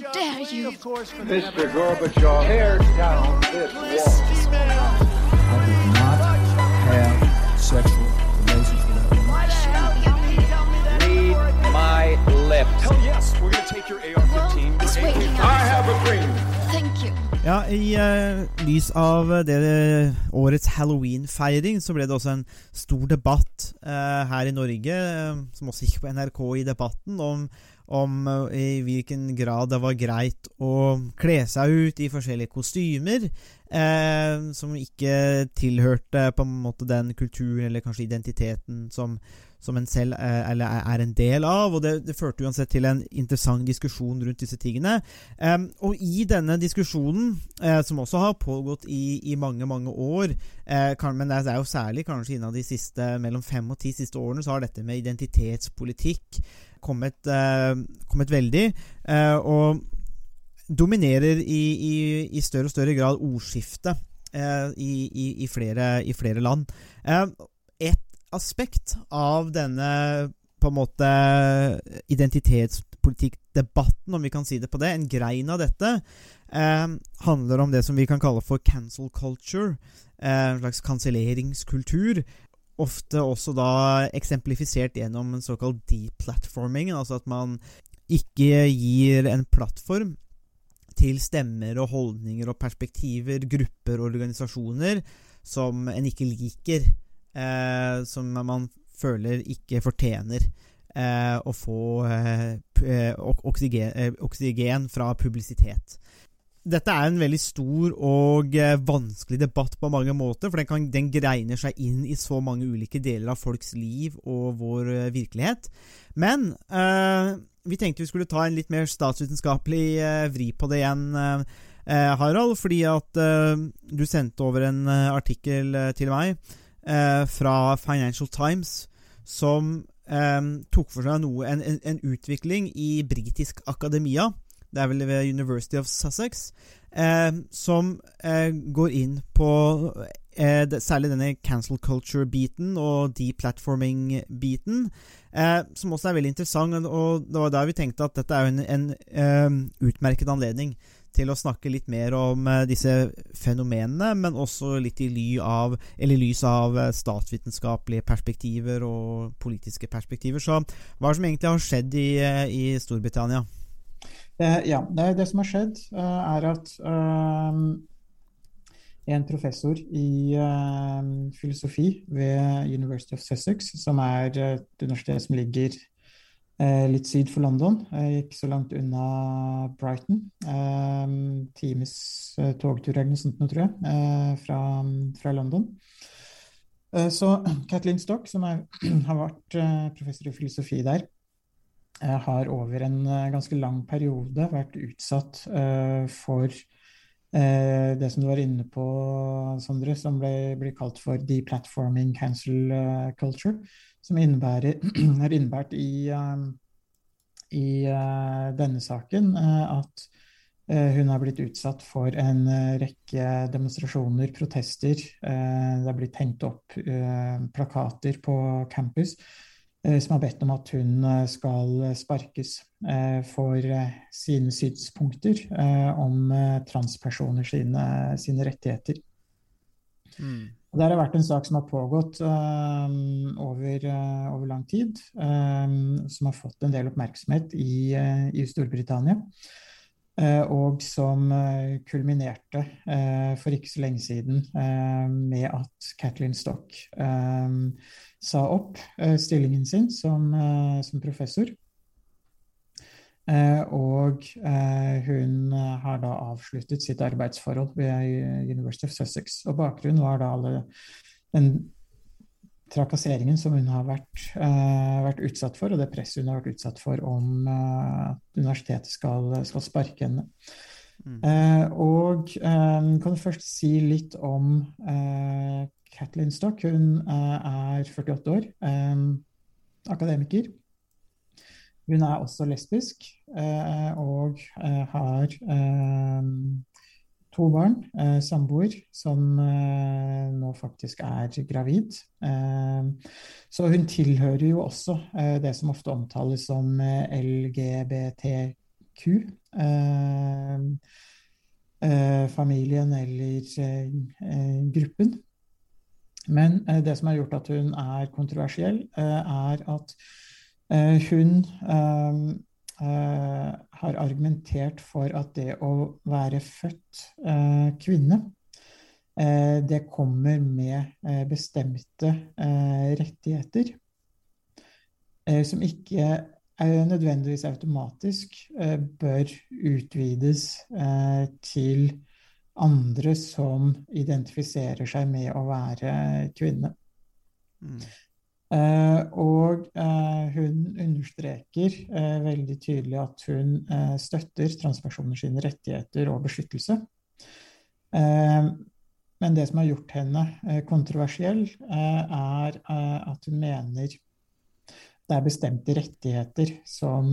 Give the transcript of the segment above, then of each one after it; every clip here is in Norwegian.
Dare you? Mr. Gorbachev, tear down this wall. I did not have sexual relations with that woman. Read my lips. Hell yes, we're gonna take your AR-15. Well. I have a dream. Thank you. Ja, I uh, lys av det årets halloween-feiring så ble det også en stor debatt uh, her i Norge, uh, som også gikk på NRK i debatten, om, om eh, i hvilken grad det var greit å kle seg ut i forskjellige kostymer eh, som ikke tilhørte på en måte den kulturen eller kanskje identiteten som, som en selv eh, er en del av. Og det, det førte uansett til en interessant diskusjon rundt disse tingene. Eh, og i denne diskusjonen, eh, som også har pågått i, i mange, mange år, eh, kan, men det er jo særlig kanskje innen de siste mellom fem og ti siste årene, så har dette med identitetspolitikk kommet, eh, kommet veldig. Eh, og dominerer i, i, i større og større grad ordskiftet eh, i, flere, i flere land. Et aspekt av denne på en måte identitetspolitikkdebatten, om vi kan si det på det, en grein av dette, eh, handler om det som vi kan kalle for cancel culture. Eh, en slags kanselleringskultur. Ofte også da eksemplifisert gjennom en såkalt deplatforming, altså at man ikke gir en plattform til stemmer og holdninger og perspektiver, grupper og organisasjoner som en ikke liker, eh, som man føler ikke fortjener eh, å få eh, eh, ok- oksygen, eh, oksygen fra publisitet. Dette er en veldig stor og eh, vanskelig debatt på mange måter, for den, kan, den greiner seg inn i så mange ulike deler av folks liv og vår eh, virkelighet. Men eh, vi tenkte vi skulle ta en litt mer statsvitenskapelig eh, vri på det igjen, eh, eh, Harald, fordi at du sendte over en artikkel til meg fra Financial Times som tok for seg noe, en, en, en utvikling i britisk akademia det er vel ved University of Sussex, eh, som eh, går inn på eh, det, særlig denne cancel culture-biten og deplatforming-biten, eh, som også er veldig interessant. Og det var der vi tenkte at dette er en, en eh, utmerket anledning til å snakke litt mer om eh, disse fenomenene, men også litt i ly av, lys av statsvitenskapelige perspektiver og politiske perspektiver. Så hva er det som egentlig har skjedd i, i Storbritannia? Eh, ja, det, det som har skjedd, eh, er at eh, en professor i filosofi ved University of Sussex, som er et universitet som ligger litt syd for London, ikke så langt unna Brighton. Times togtur eller noe sånt, tror jeg, fra, fra London. Så Kathleen Stock, som er, har vært professor i filosofi der, har over en eh, ganske lang periode vært utsatt eh, for eh, det som du var inne på, Sondre, som blir kalt for deplatforming cancel eh, culture, som har innebært i, eh, i eh, denne saken eh, at eh, hun har blitt utsatt for en eh, rekke demonstrasjoner, protester. Eh, Det har blitt hengt opp eh, plakater på campus eh, som har bedt om at hun eh, skal sparkes eh, for eh, sine synspunkter eh, om eh, transpersoner sine, sine rettigheter. Mm. Det har vært en sak som har pågått eh, over, eh, over lang tid, eh, som har fått en del oppmerksomhet i, eh, i Storbritannia. Eh, og som eh, kulminerte eh, for ikke så lenge siden eh, med at Kathleen Stock eh, sa opp eh, stillingen sin som, eh, som professor. Eh, og hun har da avsluttet sitt arbeidsforhold ved University of Sussex. Og bakgrunnen var da alle den trakasseringen som hun har vært, uh, vært utsatt for, og det presset hun har vært utsatt for om at universitetet skal, skal sparke henne. Eh, og eh, kan du først si litt om Kathleen Stock. Hun eh, er 48 år, eh, akademiker. Hun er også lesbisk eh, og har to barn, samboer, som nå faktisk er gravid. Så hun tilhører jo også det som ofte omtales som LGBTQ LGBTQ-familien eller gruppen. Men eh, det som har gjort at hun er kontroversiell, er at hun har argumentert for at det å være født kvinne det kommer med bestemte rettigheter som ikke nødvendigvis automatisk bør utvides til andre som identifiserer seg med å være kvinne. Mm. Uh, og uh, hun understreker uh, veldig tydelig at hun støtter transpersoner sine rettigheter og beskyttelse. men det som har gjort henne kontroversiell, er at hun mener det er bestemte rettigheter som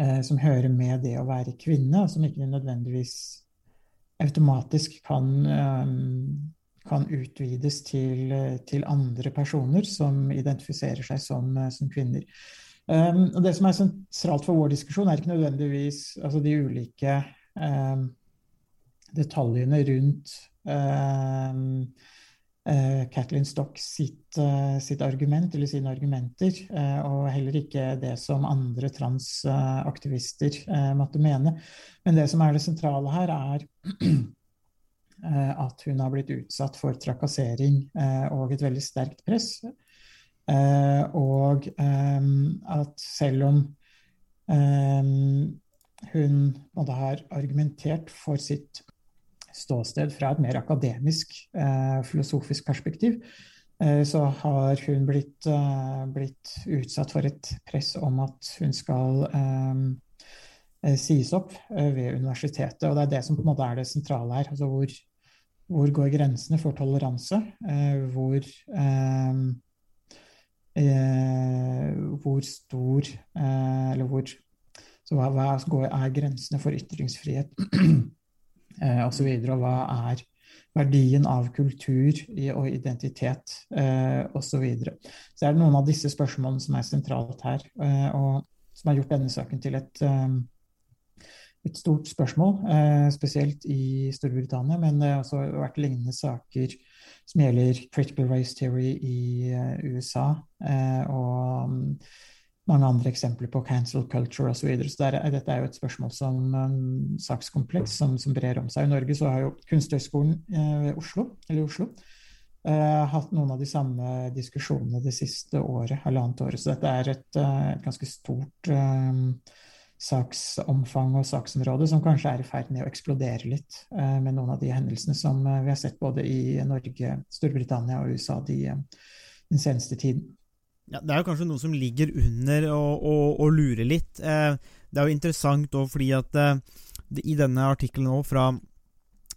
eh, som hører med det å være kvinne, og som ikke nødvendigvis automatisk kan, eh, kan utvides til, til, andre personer som identifiserer seg som, eh, som kvinner. Um, og Det som er sentralt for vår diskusjon, er ikke nødvendigvis altså de ulike um, detaljene rundt um, Kathleen Stock sitt, uh, sitt, argument eller sine argumenter, uh, og heller ikke det som andre transaktivister måtte mene. Men det som er det sentrale her, er at hun har blitt utsatt for trakassering og et veldig sterkt press. og at selv om hun har argumentert for sitt ståsted fra et mer akademisk, eh, filosofisk perspektiv, eh, så har hun blitt, eh, blitt, utsatt for et press om at hun skal eh, eh, sies opp eh, ved universitetet. Og det er det som på en måte er det sentrale her. altså hvor, hvor går grensene for toleranse? hvor hvor stor Eller hvor Så hva, er grensene for ytringsfrihet? eh, osv. Og, og hva er verdien av kultur og identitet eh, osv. Så, videre. så er det noen av disse spørsmålene som er sentralt her, eh, og som har gjort denne saken til et, eh, et stort spørsmål, eh, spesielt i Storbritannia. Men det har også vært lignende saker som gjelder critical race theory i eh, USA. og mange andre eksempler på cancel culture osv. Så, videre. så der, dette er jo et spørsmål som um, sakskompleks som, som, brer om seg. I Norge så har jo Kunsthøgskolen eh, Oslo, eller Oslo eh, hatt noen av de samme diskusjonene det siste året, halvannet året. Så dette er et, uh, et ganske stort eh, saksomfang og saksområde som kanskje er i ferd med å eksplodere litt eh, med noen av de hendelsene som uh, vi har sett både i Norge, Storbritannia og USA de, den seneste tiden. Ja, det er jo kanskje noe som ligger under og, og, og lurer litt. Eh, det er jo interessant òg fordi at eh, i denne artikkelen nå fra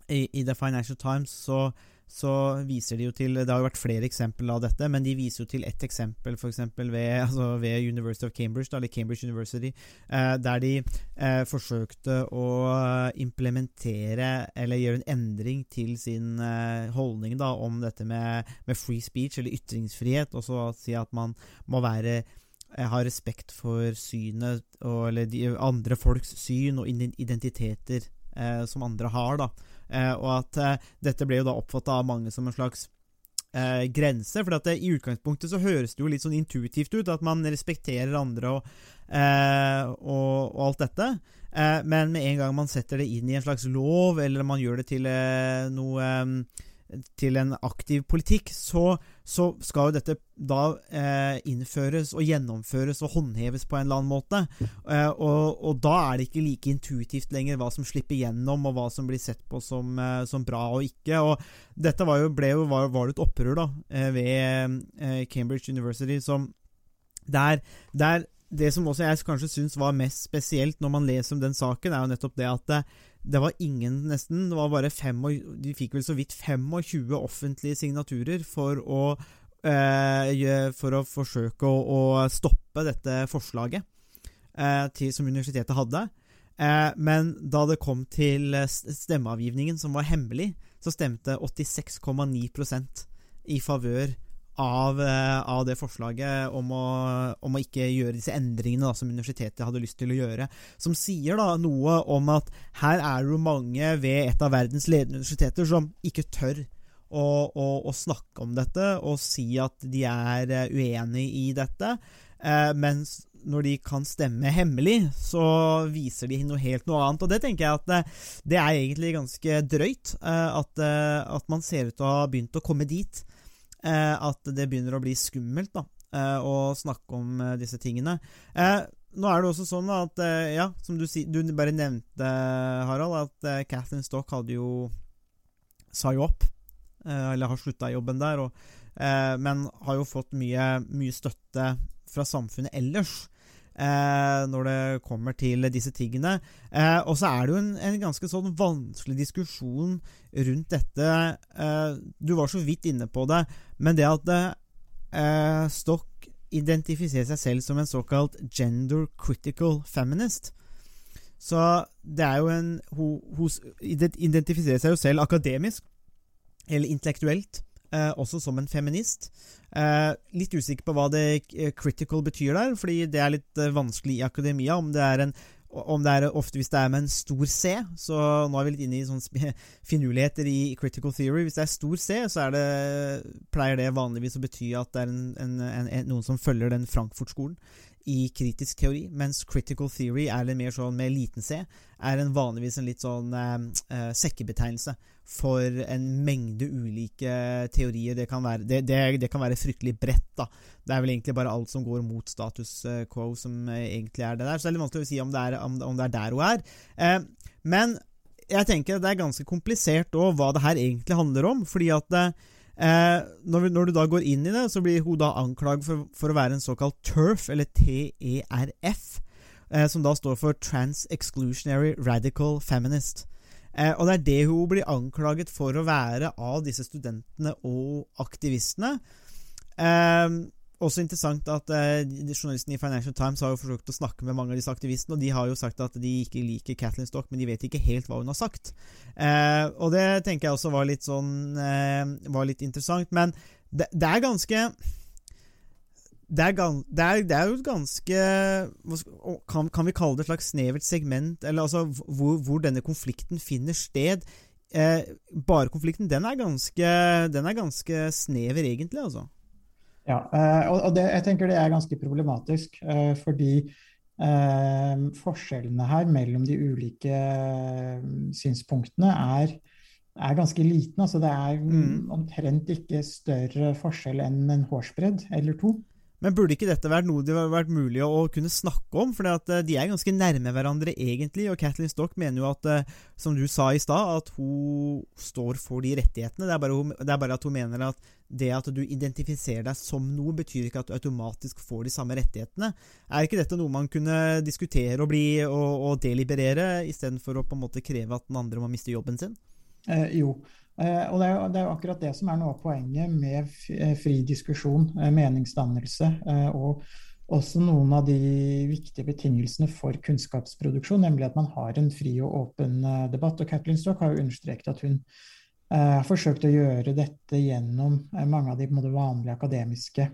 i, i, The Financial Times så så viser de jo til Det har jo vært flere eksempler av dette, men de viser jo til ett eksempel, f.eks. Ved, altså ved University of Cambridge, eller Cambridge University, eh, der de eh, forsøkte å implementere eller gjøre en endring til sin eh, holdning da, om dette med, med, free speech, eller ytringsfrihet, og så si at man må være eh, ha respekt for synet og, eller de andre folks syn og identiteter eh, som andre har. da Eh, og at eh, dette ble jo da oppfatta av mange som en slags eh, grense. For det, i utgangspunktet så høres det jo litt sånn intuitivt ut, at man respekterer andre og, eh, og, og alt dette. Eh, men med en gang man setter det inn i en slags lov, eller man gjør det til eh, noe til en aktiv politikk, så, så skal jo dette da eh, innføres og gjennomføres og håndheves på en eller annen måte. Eh, og, og, da er det ikke like intuitivt lenger hva som slipper gjennom, og hva som blir sett på som, eh, som bra og ikke. Og dette var jo, jo, var, var et opprør da, eh, ved eh, Cambridge University som der, der det som også jeg kanskje syns var mest spesielt når man leser om den saken, er jo nettopp det at eh, det var ingen, nesten. Det var bare fem, De fikk vel så vidt 25 offentlige signaturer for å, eh, for å forsøke å, å, stoppe dette forslaget eh, til, som universitetet hadde. Eh, men da det kom til stemmeavgivningen, som var hemmelig, så stemte 86,9% i favør av, eh, av det forslaget om å, om å, ikke gjøre disse endringene da, som universitetet hadde lyst til å gjøre. Som sier da noe om at her er det mange ved et av verdens ledende universiteter som ikke tør å, å, å snakke om dette og si at de er eh, uenig i dette. Eh, mens når de kan stemme hemmelig, så viser de noe helt noe annet. Og det tenker jeg at det, det er egentlig ganske drøyt. Eh, at, eh, at, man ser ut til å ha begynt å komme dit. Eh, at det begynner å bli skummelt da, å snakke om disse tingene. Nå er det også sånn at, ja, som du, du bare nevnte, Harald, at Catherine Stock hadde jo sa jo opp, eller har slutta jobben der, og, men har jo fått mye, mye støtte fra samfunnet ellers. Eh, når det kommer til disse tingene. Eh, og så er det jo en, en, ganske sånn vanskelig diskusjon rundt dette. Eh, du var så vidt inne på det, men det at eh, Stock identifiserer seg selv som en såkalt gender critical feminist. Så det er jo en hun identifiserer seg jo selv akademisk, eller intellektuelt, eh, også som en feminist. Eh, litt usikker på hva det eh, critical betyr der, fordi det er litt eh, vanskelig i akademia. Om det er en om det er ofte hvis det er med en stor C, så nå er vi litt inne i sånne finurligheter i critical theory. Hvis det er stor C, så det, pleier det vanligvis å bety at det er en, en, en, noen som følger den Frankfurt-skolen i kritisk teori, mens critical theory er litt mer sånn med liten c, er en vanligvis en litt sånn eh, sekkebetegnelse for en mengde ulike teorier. Det kan være, det, det, det kan være fryktelig bredt, da. Det er vel egentlig bare alt som går mot status quo som eh, egentlig er det der. Så det er litt vanskelig å si om det er, om, om det er der hun er. Eh, men jeg tenker det er ganske komplisert òg hva det her egentlig handler om. fordi at eh, Eh, når, vi, når, du da går inn i det, så blir hun da anklaget for, for å være en såkalt TERF, eller TERF, eh, som da står for Trans Exclusionary Radical Feminist. Eh, og det er det hun blir anklaget for å være av disse studentene og aktivistene. Eh, også interessant at eh, Journalisten i Financial Times har jo forsøkt å snakke med mange av disse aktivistene, og de har jo sagt at de ikke liker Kathleen Stock, men de vet ikke helt hva hun har sagt. Eh, og det tenker jeg også var litt sånn eh, var litt interessant. Men det, det er ganske det er, det, er, det er, jo et ganske kan, kan, vi kalle det et slags snevert segment, eller altså hvor, hvor denne konflikten finner sted. Eh, bare konflikten, den er ganske, den er ganske snever, egentlig, altså. Ja, eh, og det, jeg tenker det er ganske problematisk, eh, fordi eh, forskjellene her mellom de ulike synspunktene er, er ganske liten. Altså det er mm. omtrent ikke større forskjell enn en hårsbredd eller to. Men burde ikke dette vært noe det hadde vært mulig å kunne snakke om? For eh, de er ganske nærme hverandre, egentlig. Og Kathleen Stock mener jo at, eh, som du sa i stad, at hun står for de rettighetene. Det er, bare, det er, bare, at hun mener at det at du identifiserer deg som noe, betyr ikke at du automatisk får de samme rettighetene. Er ikke dette noe man kunne diskutere og, bli, og, og deliberere, istedenfor å på en måte kreve at den andre må miste jobben sin? Eh, jo, og det er, jo, det er, jo, akkurat det som er noe av poenget med eh, fri diskusjon, eh, meningsdannelse, og også noen av de viktige betingelsene for kunnskapsproduksjon, nemlig at man har en fri og åpen debatt. Og Kathleen Stock har jo understreket at hun har forsøkt å gjøre dette gjennom mange av de vanlige akademiske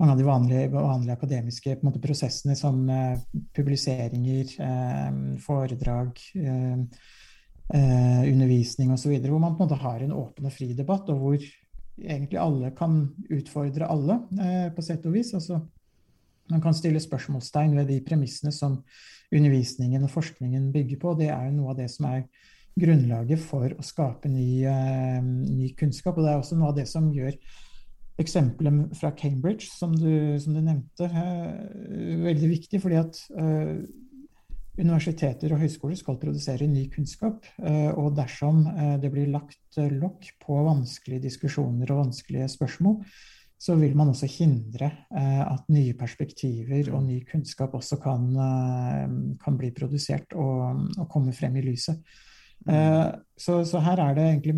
mange av de vanlige, vanlige akademiske måte, prosessene som publiseringer, foredrag, eh, undervisning osv., hvor man på en måte har en åpen og fri debatt, og hvor egentlig alle kan utfordre alle, eh, på sett og vis. Altså, man kan stille spørsmålstegn ved de premissene som undervisningen og forskningen bygger på. Det er jo noe av det som er grunnlaget for å skape ny, eh, ny kunnskap. Og det er også noe av det som gjør eksempelet fra Cambridge, som du, som du nevnte, eh, veldig viktig. fordi at eh, Universiteter og høyskoler skal produsere ny kunnskap, eh, og dersom eh, det blir lagt eh, lokk på vanskelige diskusjoner og vanskelige spørsmål, så vil man også hindre at nye perspektiver og ny kunnskap også kan, kan bli produsert og, og, komme frem i lyset. Så, så, her er det egentlig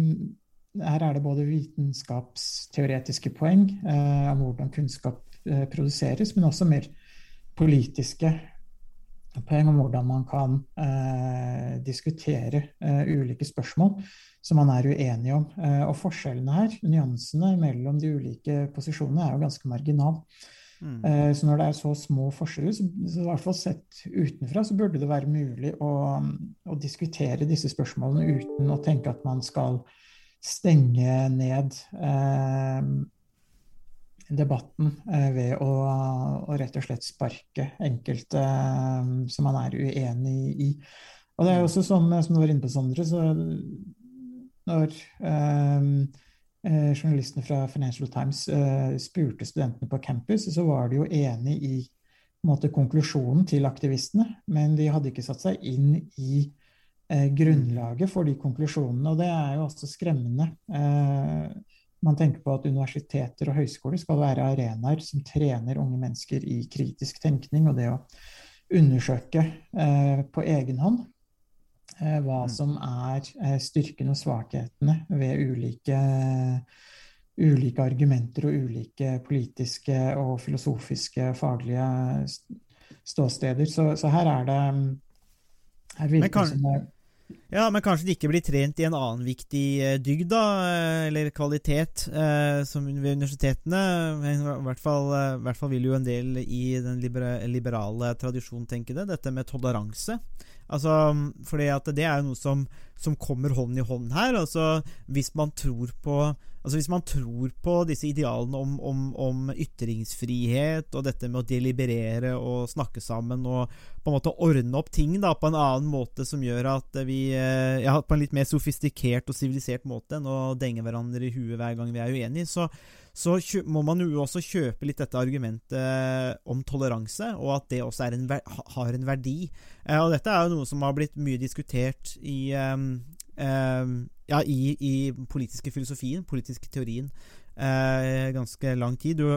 her er det både vitenskapsteoretiske poeng om hvordan kunnskap produseres, men også mer politiske om hvordan man kan eh, diskutere eh, ulike spørsmål som man er uenig om. Eh, og forskjellene her, nyansene mellom de ulike posisjonene, er jo ganske marginal. Mm. Eh, så når det er så små forskjeller, så, så i hvert fall sett utenfra, så burde det være mulig å, å diskutere disse spørsmålene uten å tenke at man skal stenge ned eh, debatten eh, ved å, å, rett og slett sparke enkelte eh, som man er uenig i. Og det er jo også sånn, som du var inne på, Sondre, så når eh, eh, journalistene fra Financial Times eh, spurte studentene på campus, så var de jo enig i måte, konklusjonen til aktivistene, men de hadde ikke satt seg inn i eh, grunnlaget for de konklusjonene. Og det er jo også skremmende. Eh, man tenker på at universiteter og høyskoler skal være arenaer som trener unge mennesker i kritisk tenkning og det å undersøke eh, på egen hånd Eh, hva mm. som er eh, styrkene og svakhetene ved ulike, ulike argumenter og ulike politiske og filosofiske faglige ståsteder. Så, så her er det her virker kan, som det ja, men kanskje de ikke blir trent i en annen viktig eh, dygd, da, eller kvalitet, eh, som ved universitetene. I hvert fall, i hvert fall vil jo en del i den liberale tradisjonen tenke det, dette med toleranse. Altså, fordi at det er jo noe som, som kommer hånd i hånd her. Altså, hvis man tror på Altså Hvis man tror på disse idealene om, om, om, ytringsfrihet og dette med å deliberere og snakke sammen og på en måte ordne opp ting da på en annen måte som gjør at vi eh, ja, På en litt mer sofistikert og sivilisert måte enn å denge hverandre i huet hver gang vi er uenige, så, så må man jo også kjøpe litt dette argumentet om toleranse, og at det også en, har en verdi. Eh, og dette er jo noe som har blitt mye diskutert i, um, um, ja, i, i politiske filosofien, politiske teorien, eh, ganske lang tid. Du,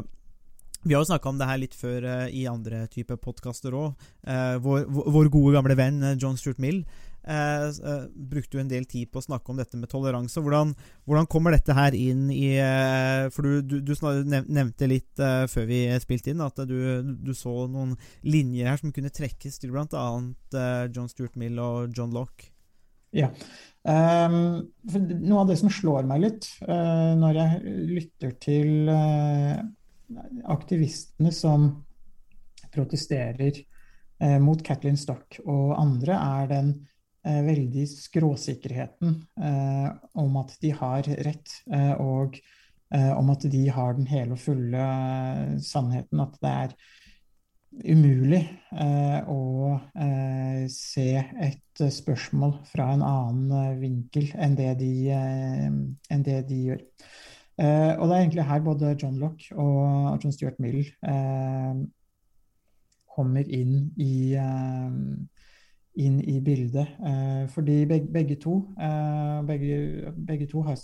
vi har jo snakka om det her litt før eh, i andre typer podkaster òg. Eh, vår, vår, gode, gamle venn John Stuart Mill Eh, eh, brukte jo en del tid på å snakke om dette med toleranse. Hvordan, hvordan kommer dette her inn i eh, For du, du, du, nevnte litt eh, før vi spilte inn at du, du, så noen linjer her som kunne trekkes til bl.a. Eh, John Stuart Mill og John Lock. Ja. Um, noe av det som slår meg litt uh, når jeg lytter til uh, aktivistene som protesterer uh, mot Kathleen Stock og andre, er den veldig skråsikkerheten om at de har rett, og om at de har den hele og fulle sannheten. At det er umulig å se et spørsmål fra en annen vinkel enn det de, enn det de gjør. og det er egentlig her både John Lock og John Stuart Mill kommer inn i inn i bildet. Eh, fordi begge, begge to, eh, begge, begge, to har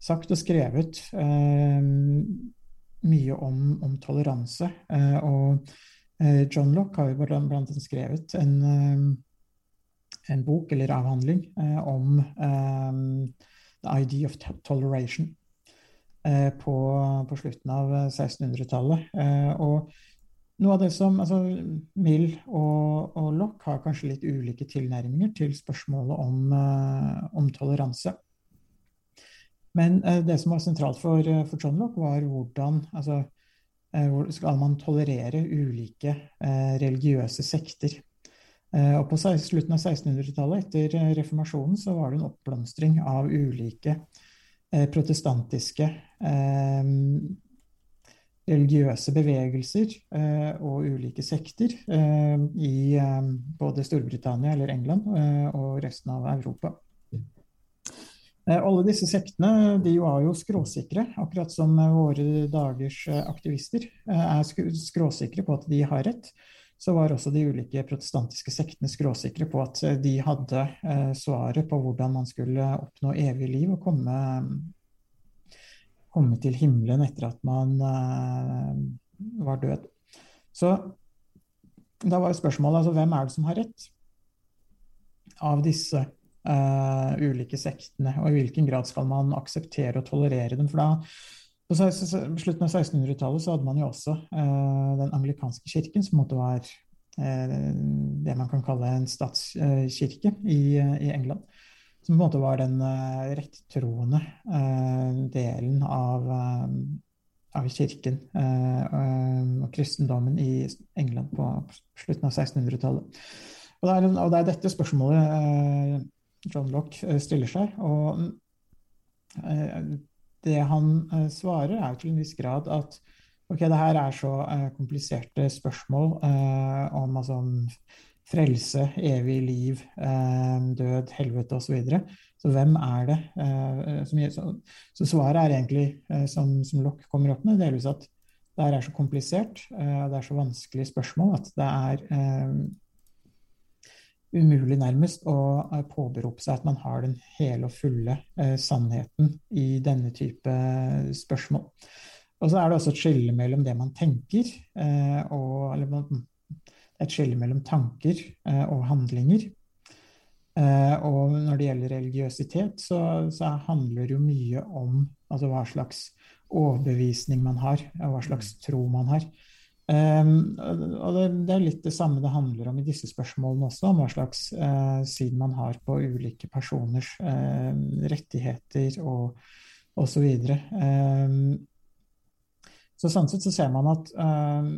sagt og skrevet eh, mye om, om toleranse. Eh, og eh, John Lock har jo blant annet skrevet en, eh, en, bok eller avhandling om The Idea of Toleration på, på, slutten av 1600-tallet. og noe av det som altså, Mill og, og Lock har kanskje litt ulike tilnærminger til spørsmålet om, om toleranse. Men det som var sentralt for, for John Lock, var hvordan altså, hvor skal man tolerere ulike religiøse sekter. og På slutten av 1600-tallet, etter reformasjonen, så var det en oppblomstring av ulike protestantiske religiøse bevegelser eh, og ulike sekter eh, i eh, både Storbritannia eller England eh, og resten av Europa. Eh, alle disse sektene de var jo skråsikre, akkurat som våre dagers eh, aktivister er skråsikre på at de har rett. Så var også de ulike protestantiske sektene skråsikre på at de hadde svaret på hvordan man skulle oppnå evig liv og komme komme til himmelen etter at man var død. Så da var jo spørsmålet altså, hvem er det som har rett av disse uh, ulike sektene, og i hvilken grad skal man akseptere og tolerere dem? For da, på slutten av 1600-tallet så hadde man jo også uh, den anglikanske kirken, som måtte være det man kan kalle en statskirke i, i England som på en måte var den uh, rettroende uh, delen av, uh, av kirken og kristendommen i England på slutten av 1600-tallet. Og, og, det er dette spørsmålet John Locke stiller seg. Og det han svarer, er til en viss grad at ok, det her er så kompliserte spørsmål om altså frelse, evig liv, eh, død, helvete osv. Så, videre. så hvem er det eh, som gir så, svaret er egentlig, eh, som, som Lock kommer opp med, delvis at det her er så komplisert, det er så vanskelig spørsmål at det er umulig nærmest å påberope seg at man har den hele og fulle sannheten i denne type spørsmål. Og så er det også et skille mellom det man tenker, og, eller et skille mellom tanker eh, og handlinger. Eh, og når det gjelder religiøsitet, så, så handler det jo mye om altså hva slags overbevisning man har, og hva slags tro man har. Um, og det, det, er litt det samme det handler om i disse spørsmålene også, om hva slags uh, syn man har på ulike personers uh, rettigheter og osv. Um, så sånn sett så ser man at uh,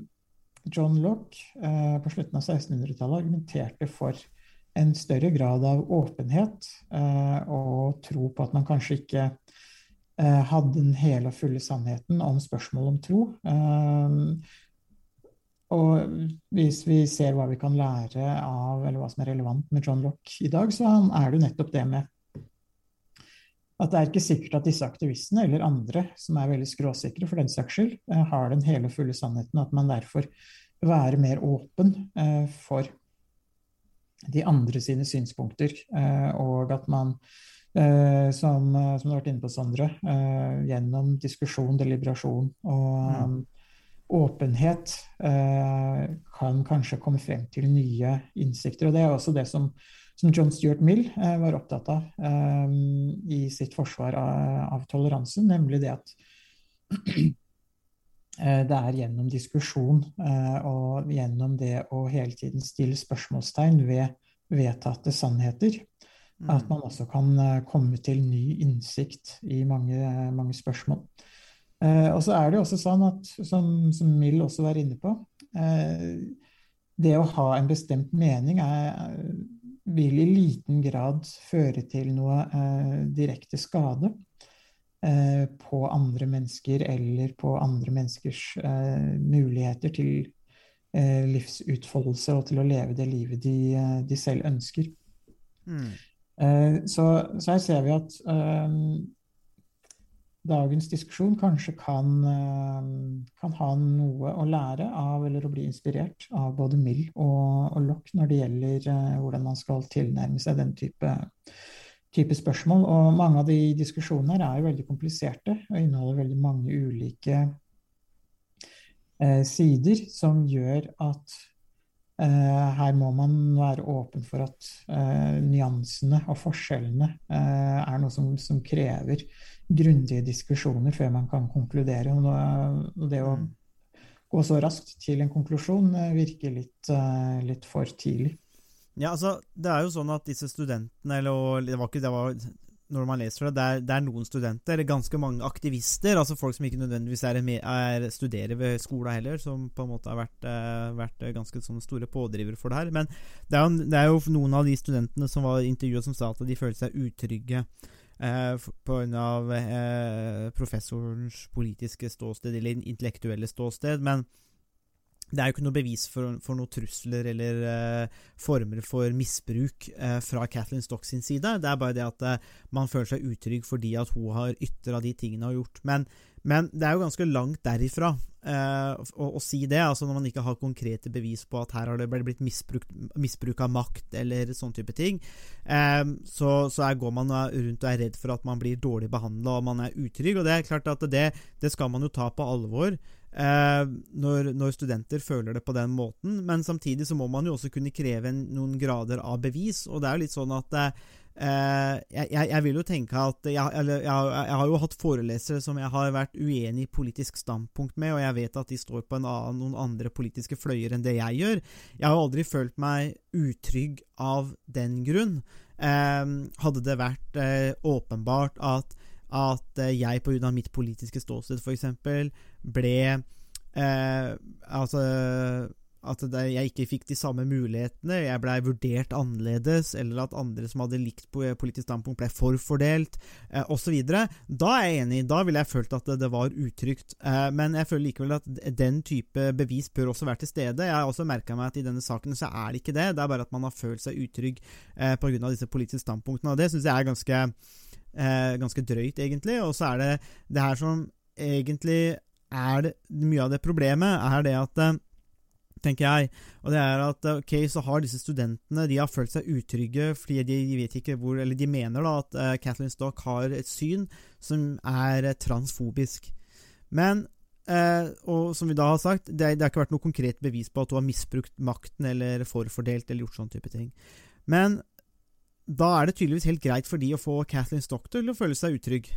John Locke eh, på slutten av 1600-tallet argumenterte for en større grad av åpenhet eh, og tro på at man kanskje ikke hadde den hele og fulle sannheten om spørsmål om tro. Eh, og hvis vi ser hva vi kan lære av, eller hva som er relevant med John Locke i dag, så er det jo nettopp det med at det er ikke sikkert at disse aktivistene eller andre som er veldig skråsikre for den saks skyld, eh, har den hele og fulle sannheten, at man derfor være mer åpen eh, for de andre sine synspunkter, eh, og at man som, som du har vært inne på, Sondre, gjennom diskusjon, deliberasjon og mm. eh, kan kanskje komme frem til nye innsikter. Og det er også det som som John Stuart Mill eh, var opptatt av eh, i sitt forsvar av, av toleranse, nemlig det at eh, det er gjennom diskusjon og gjennom det å hele tiden stille spørsmålstegn ved vedtatte sannheter, mm. at man også kan komme til ny innsikt i mange, mange spørsmål. Og så er det jo også sånn at, som, som Mill også var inne på, det å ha en bestemt mening er vil i liten grad føre til noe eh, direkte skade eh, på andre mennesker eller på andre menneskers eh, muligheter til eh, livsutfoldelse og til å leve det livet de, eh, de selv ønsker. Mm. Eh, så, så, her ser vi at dagens diskusjon kanskje kan, eh, kan, ha noe å lære av, eller å bli inspirert av både Mill og, og Lock når det gjelder uh, hvordan man skal tilnærme seg den type, type, spørsmål. Og mange av de diskusjonene her er jo veldig kompliserte og inneholder veldig mange ulike eh, sider som gjør at Uh, her må man være åpen for at uh, nyansene og forskjellene uh, er noe som, som krever grundige diskusjoner før man kan konkludere. Og det å mm. gå så raskt til en konklusjon virker litt, litt for tidlig. Ja, altså, det er jo sånn at disse studentene, eller det var ikke det var når man leser det, det er, det er, noen studenter, eller ganske mange aktivister, altså folk som ikke nødvendigvis er, er studerer ved skolen heller, som på en måte har vært, uh, vært ganske sånn store pådrivere for det her. Men det er, jo, det er, jo, noen av de studentene som var intervjua som sa at de følte seg utrygge uh, pga. Eh, professorens politiske ståsted, eller intellektuelle ståsted. men det er jo ikke noe bevis for, for noen trusler eller eh, former for misbruk eh, fra Kathleen Stock sin side. Det er bare det at uh, man føler seg utrygg fordi at hun har ytra de tingene hun har gjort. Men, men, det er jo ganske langt derifra å, å, si det, altså når man ikke har konkrete bevis på at her har det blitt misbruk av makt eller sånn type ting. så, så går man rundt og er redd for at man blir dårlig behandla og man er utrygg. Og det er klart at det, det skal man jo ta på alvor. Eh, når, når, studenter føler det på den måten. Men samtidig så må man jo også kunne kreve en, noen grader av bevis. Og det er jo litt sånn at eh, jeg, jeg, vil jo tenke at jeg, eller, jeg, jeg, har jo hatt forelesere som jeg har vært uenig i politisk standpunkt med, og jeg vet at de står på annen, noen andre politiske fløyer enn det jeg gjør. Jeg har aldri følt meg utrygg av den grunn. eh, hadde det vært eh, åpenbart at, at eh, jeg pga. mitt politiske ståsted f.eks. ble Altså at jeg ikke fikk de samme mulighetene, jeg blei vurdert annerledes, eller at andre som hadde likt politisk standpunkt, ble forfordelt, eh, osv. Da er jeg enig, da ville jeg følt at det, det var utrygt. Eh, men jeg føler likevel at den type bevis bør også være til stede. Jeg har også merka meg at i denne saken så er det ikke det, det er bare at man har følt seg utrygg eh, pga. disse politiske standpunktene, og det syns jeg er ganske, eh, ganske drøyt, egentlig. Og så er det det her som egentlig er det, mye av det problemet, er det at eh, tenker jeg. Og det er at ok, så har disse studentene de har følt seg utrygge fordi de, vet ikke hvor Eller de mener da at uh, Kathleen Stock har et syn som er uh, transfobisk. Men uh, og som vi da har sagt, det, det har ikke vært noe konkret bevis på at hun har misbrukt makten eller forfordelt eller gjort sånne type ting. Men da er det tydeligvis helt greit for de å få Kathleen Stock til å føle seg utrygg.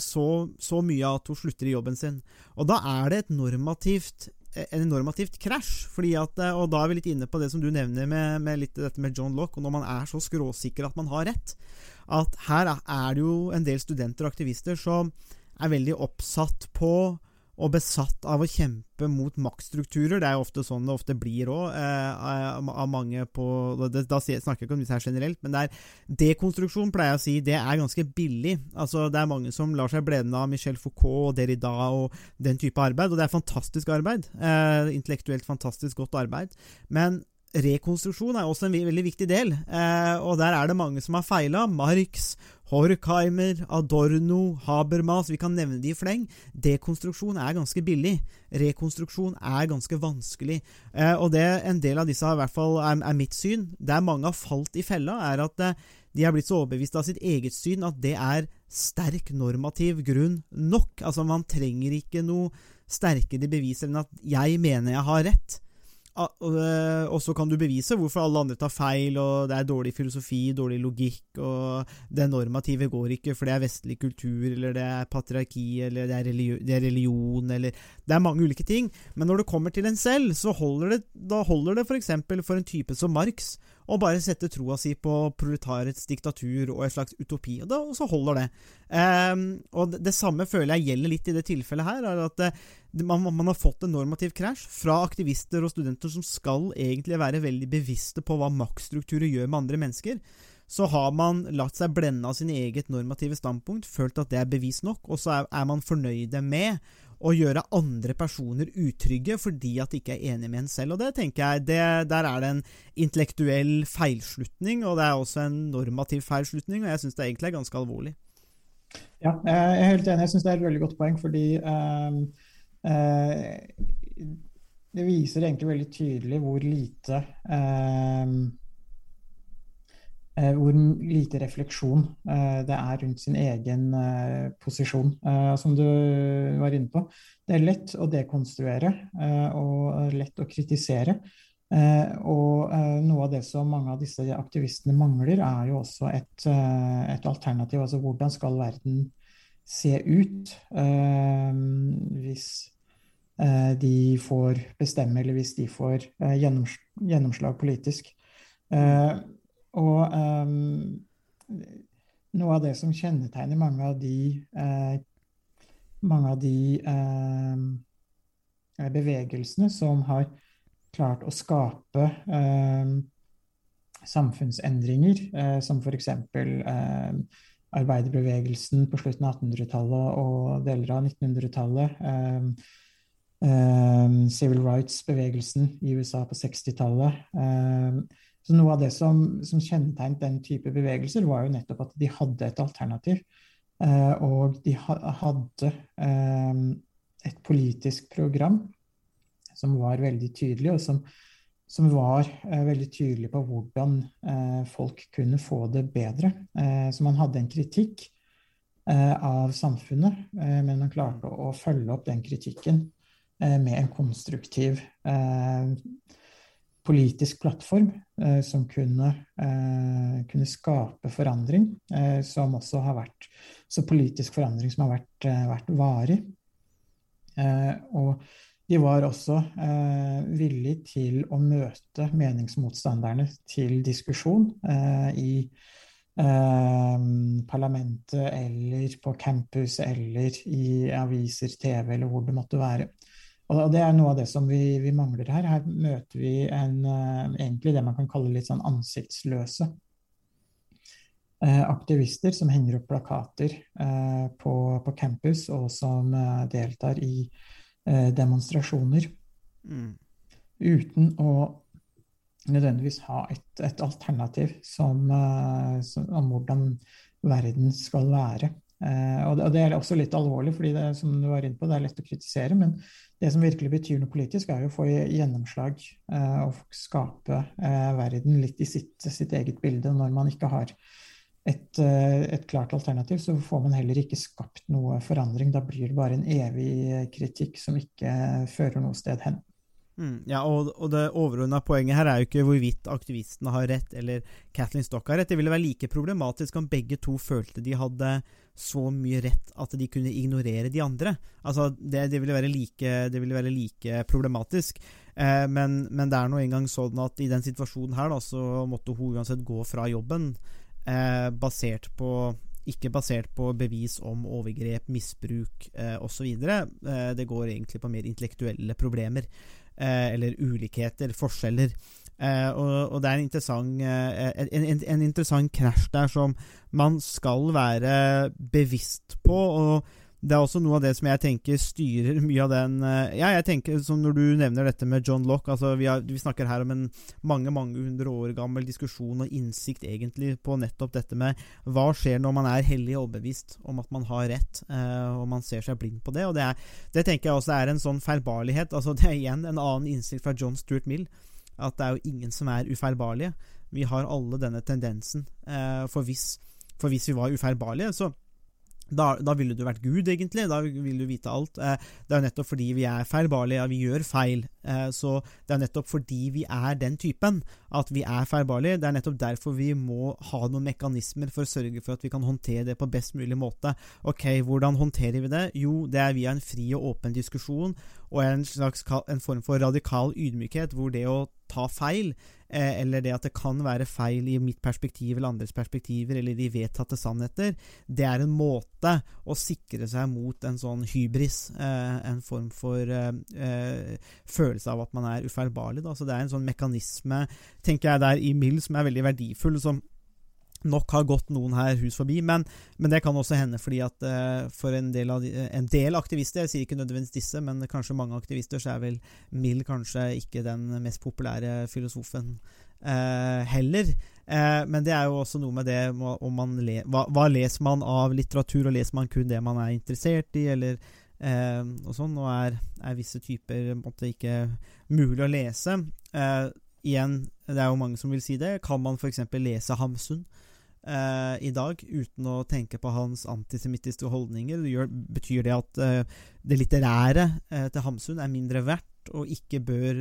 Så, så, mye at hun slutter i jobben sin. Og da er det et normativt en normativt krasj. at, eh, Og da er vi litt inne på det som du nevner med, med litt dette med John Lock, og når man er så skråsikker at man har rett. At her er det jo en del studenter og aktivister som er veldig oppsatt på og besatt av å kjempe mot maktstrukturer. Det er jo ofte sånn det ofte blir òg, eh, av mange på det, Da snakker jeg ikke om disse her generelt, men det er dekonstruksjon, pleier jeg å si, det er ganske billig. Altså, Det er mange som lar seg blende av Michel Foucault og Derrida og den type arbeid, og det er fantastisk arbeid. Eh, intellektuelt fantastisk godt arbeid. Men rekonstruksjon er også en veldig viktig del, eh, og der er det mange som har feila. Marx Horkheimer, Adorno, Habermas, vi kan nevne de i fleng. Dekonstruksjon er ganske billig. Rekonstruksjon er ganske vanskelig. Eh, og det en del av disse i hvert fall er, er, mitt syn, der mange har falt i fella, er at eh, de har blitt så overbevist av sitt eget syn at det er sterk normativ grunn nok. Altså, man trenger ikke noe sterkere bevis enn at 'jeg mener jeg har rett'. Eh, og så kan du bevise hvorfor alle andre tar feil, og det er dårlig filosofi, dårlig logikk, og det normative går ikke, for det er vestlig kultur, eller det er patriarki, eller det er, religion, det er religion, eller Det er mange ulike ting. Men når det kommer til en selv, så holder det, da holder det f.eks. For, for en type som Marx å bare sette troa si på proletarets diktatur og et slags utopi. Og, da, og så holder det. Um, og det, det, samme føler jeg gjelder litt i det tilfellet her. er at det, man, man, har fått en normativ krasj fra aktivister og studenter som skal egentlig være veldig bevisste på hva maktstrukturer gjør med andre mennesker. Så har man latt seg blende av sin eget normative standpunkt, følt at det er bevis nok, og så er, er man fornøyde med å gjøre andre personer utrygge fordi at de ikke er enig med en selv. Og det tenker jeg, det, Der er det en intellektuell feilslutning, og det er også en normativ feilslutning, og jeg syns det egentlig er ganske alvorlig. Ja, jeg er helt enig. Jeg syns det er et veldig godt poeng, fordi øh, øh, det viser egentlig veldig tydelig hvor lite eh, hvor lite refleksjon det er rundt sin egen posisjon, som du var inne på. Det er lett å dekonstruere og lett å kritisere. og noe av det som mange av disse aktivistene mangler, er jo også et, et alternativ. Altså hvordan skal verden se ut hvis Eh, de får bestemme, eller hvis de får eh, gjennomslag politisk. Eh, og noe av det som kjennetegner mange av de mange av de bevegelsene som har klart å skape samfunnsendringer, som f.eks. Eh, arbeiderbevegelsen på slutten av 1800-tallet og deler av 1900-tallet. Eh, Ehm, civil rights-bevegelsen i USA på 60-tallet. Så noe av det som, som kjennetegnet den type bevegelser, var jo nettopp at de hadde et alternativ. Eh, og de hadde ehm, et politisk program som var veldig tydelig, og som, som var eh, veldig tydelig på hvordan eh, folk kunne få det bedre. Eh, så man hadde en kritikk av samfunnet, men man klarte å, å følge opp den kritikken Eh, med en konstruktiv eh, politisk plattform eh, som kunne, kunne, skape forandring, som også har vært så politisk forandring som har vært, vært varig. og de var også eh, villig til å møte meningsmotstanderne til diskusjon eh, i eh, parlamentet eller på campus eller i aviser, TV eller hvor det måtte være. Og det er noe av det som vi, vi mangler her. Her møter vi en, eh, egentlig det man kan kalle litt sånn ansiktsløse eh, aktivister som henger opp plakater eh, på, på, campus, og som deltar i demonstrasjoner. Mm. Uten å nødvendigvis ha et, et alternativ som, som, om hvordan verden skal være. Eh, og, det, er også litt alvorlig, fordi det, som du var inne på, det er lett å kritisere. Men det som virkelig betyr noe politisk, er jo å få gjennomslag eh, og skape eh, verden litt i sitt, sitt, eget bilde. Når man ikke har et, et, klart alternativ, så får man heller ikke skapt noe forandring. Da blir det bare en evig kritikk som ikke fører noe sted hen. Mm, ja, og, og det overordna poenget her er jo ikke hvorvidt aktivistene har rett eller Kathleen Stock har rett. Det ville være like problematisk om begge to følte de hadde så mye rett at de kunne ignorere de andre. Altså, Det, det, ville, være like, det ville, være like, problematisk. Eh, men, men, det er nå engang sånn at i den situasjonen her da, så måtte hun uansett gå fra jobben eh, basert på ikke basert på bevis om overgrep, misbruk eh, osv. Eh, det går egentlig på mer intellektuelle problemer. Eh, eller ulikheter, forskjeller. Eh, og, og, det er en interessant, eh, en, en, en interessant krasj der som man skal være bevisst på. og det er også noe av det som jeg tenker styrer mye av den Ja, jeg tenker som når du nevner dette med John Lock altså vi, vi, snakker her om en mange mange hundre år gammel diskusjon og innsikt egentlig på nettopp dette med hva skjer når man er hellig overbevist om at man har rett, eh, og man ser seg blind på det. og Det, er, det tenker jeg også er en sånn feilbarlighet. altså Det er igjen en annen innsikt fra John Stuart Mill, at det er jo ingen som er ufeilbarlige. Vi har alle denne tendensen. Eh, for, hvis, for hvis vi var ufeilbarlige, så da, da, ville du vært Gud, egentlig. Da ville du vite alt. Eh, det er nettopp fordi vi er feilbarlige, vi gjør feil. Eh, så det er nettopp fordi vi er den typen at vi er feilbarlige. Det er nettopp derfor vi må ha noen mekanismer for å sørge for at vi kan håndtere det på best mulig måte. Ok, hvordan håndterer vi det? Jo, det er via en fri og åpen diskusjon og en slags en form for radikal ydmykhet, hvor det å ta feil eller det at det kan være feil i mitt perspektiv eller andres perspektiver, eller de vedtatte sannheter, det er en måte å sikre seg mot en sånn hybris, eh, en form for eh, følelse av at man er ufeilbarlig. Så det er en sånn mekanisme, tenker jeg, der i Mill som er veldig verdifull, som nok har gått noen her hus forbi. Men, men det kan også hende fordi at uh, for en del, de, en del, aktivister, jeg sier ikke nødvendigvis disse, men kanskje mange aktivister, så er vel Mill kanskje ikke den mest populære filosofen uh, heller. Uh, men det er jo også noe med det le, hva, hva, leser man av litteratur, og leser man kun det man er interessert i, eller og sånn. Og er, er visse typer måtte ikke mulig å lese. igjen, det er jo mange som vil si det. Kan man f.eks. lese Hamsun? Uh, i dag uten å tenke på hans antisemittiske holdninger. Gjør, betyr det at eh, det litterære uh, til Hamsun er mindre verdt og ikke bør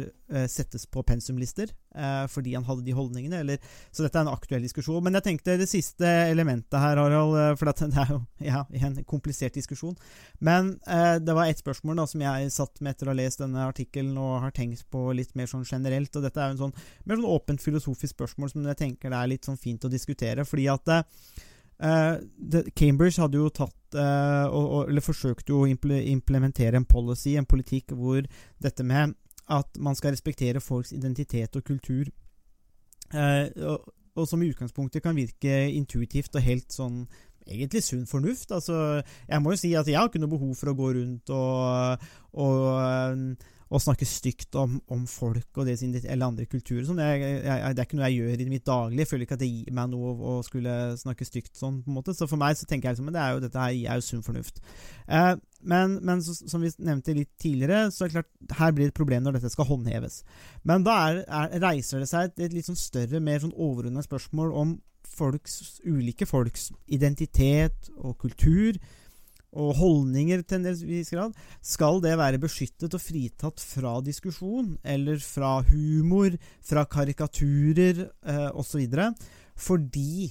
settes på pensumlister fordi han hadde de holdningene? Eller, så dette er en aktuell diskusjon. Men jeg tenkte det siste elementet her, Harald, for det er jo ja, en komplisert diskusjon. Men det var ett spørsmål da, som jeg satt med etter å ha lest denne artikkelen og har tenkt på litt mer sånn generelt. og Dette er jo en sånn mer sånn åpent filosofisk spørsmål som jeg tenker det er litt sånn fint å diskutere. fordi at Uh, Cambridge hadde jo tatt og, eller forsøkte jo å implementere en policy, en politikk, hvor dette med at man skal respektere folks identitet og kultur uh, og, og, som i utgangspunktet kan virke intuitivt og helt sånn egentlig sunn fornuft. Altså, jeg må jo si at jeg har ikke noe behov for å gå rundt og, og å snakke stygt om, om, folk og det eller andre kulturer. Sånn. Jeg, jeg, det er ikke noe jeg gjør i mitt daglige. Jeg føler ikke at det gir meg noe å, skulle snakke stygt sånn. på en måte. Så for meg så tenker jeg liksom, det er jo, dette her er jo sunn fornuft. Eh, men, men så, som vi nevnte litt tidligere, så er det klart her blir det et problem når dette skal håndheves. Men da er, er, reiser det seg et, litt sånn større, mer sånn overordna spørsmål om folks, ulike folks identitet og kultur og holdninger til en viss grad, skal det være beskyttet og fritatt fra diskusjon, eller fra humor, fra karikaturer eh, osv., fordi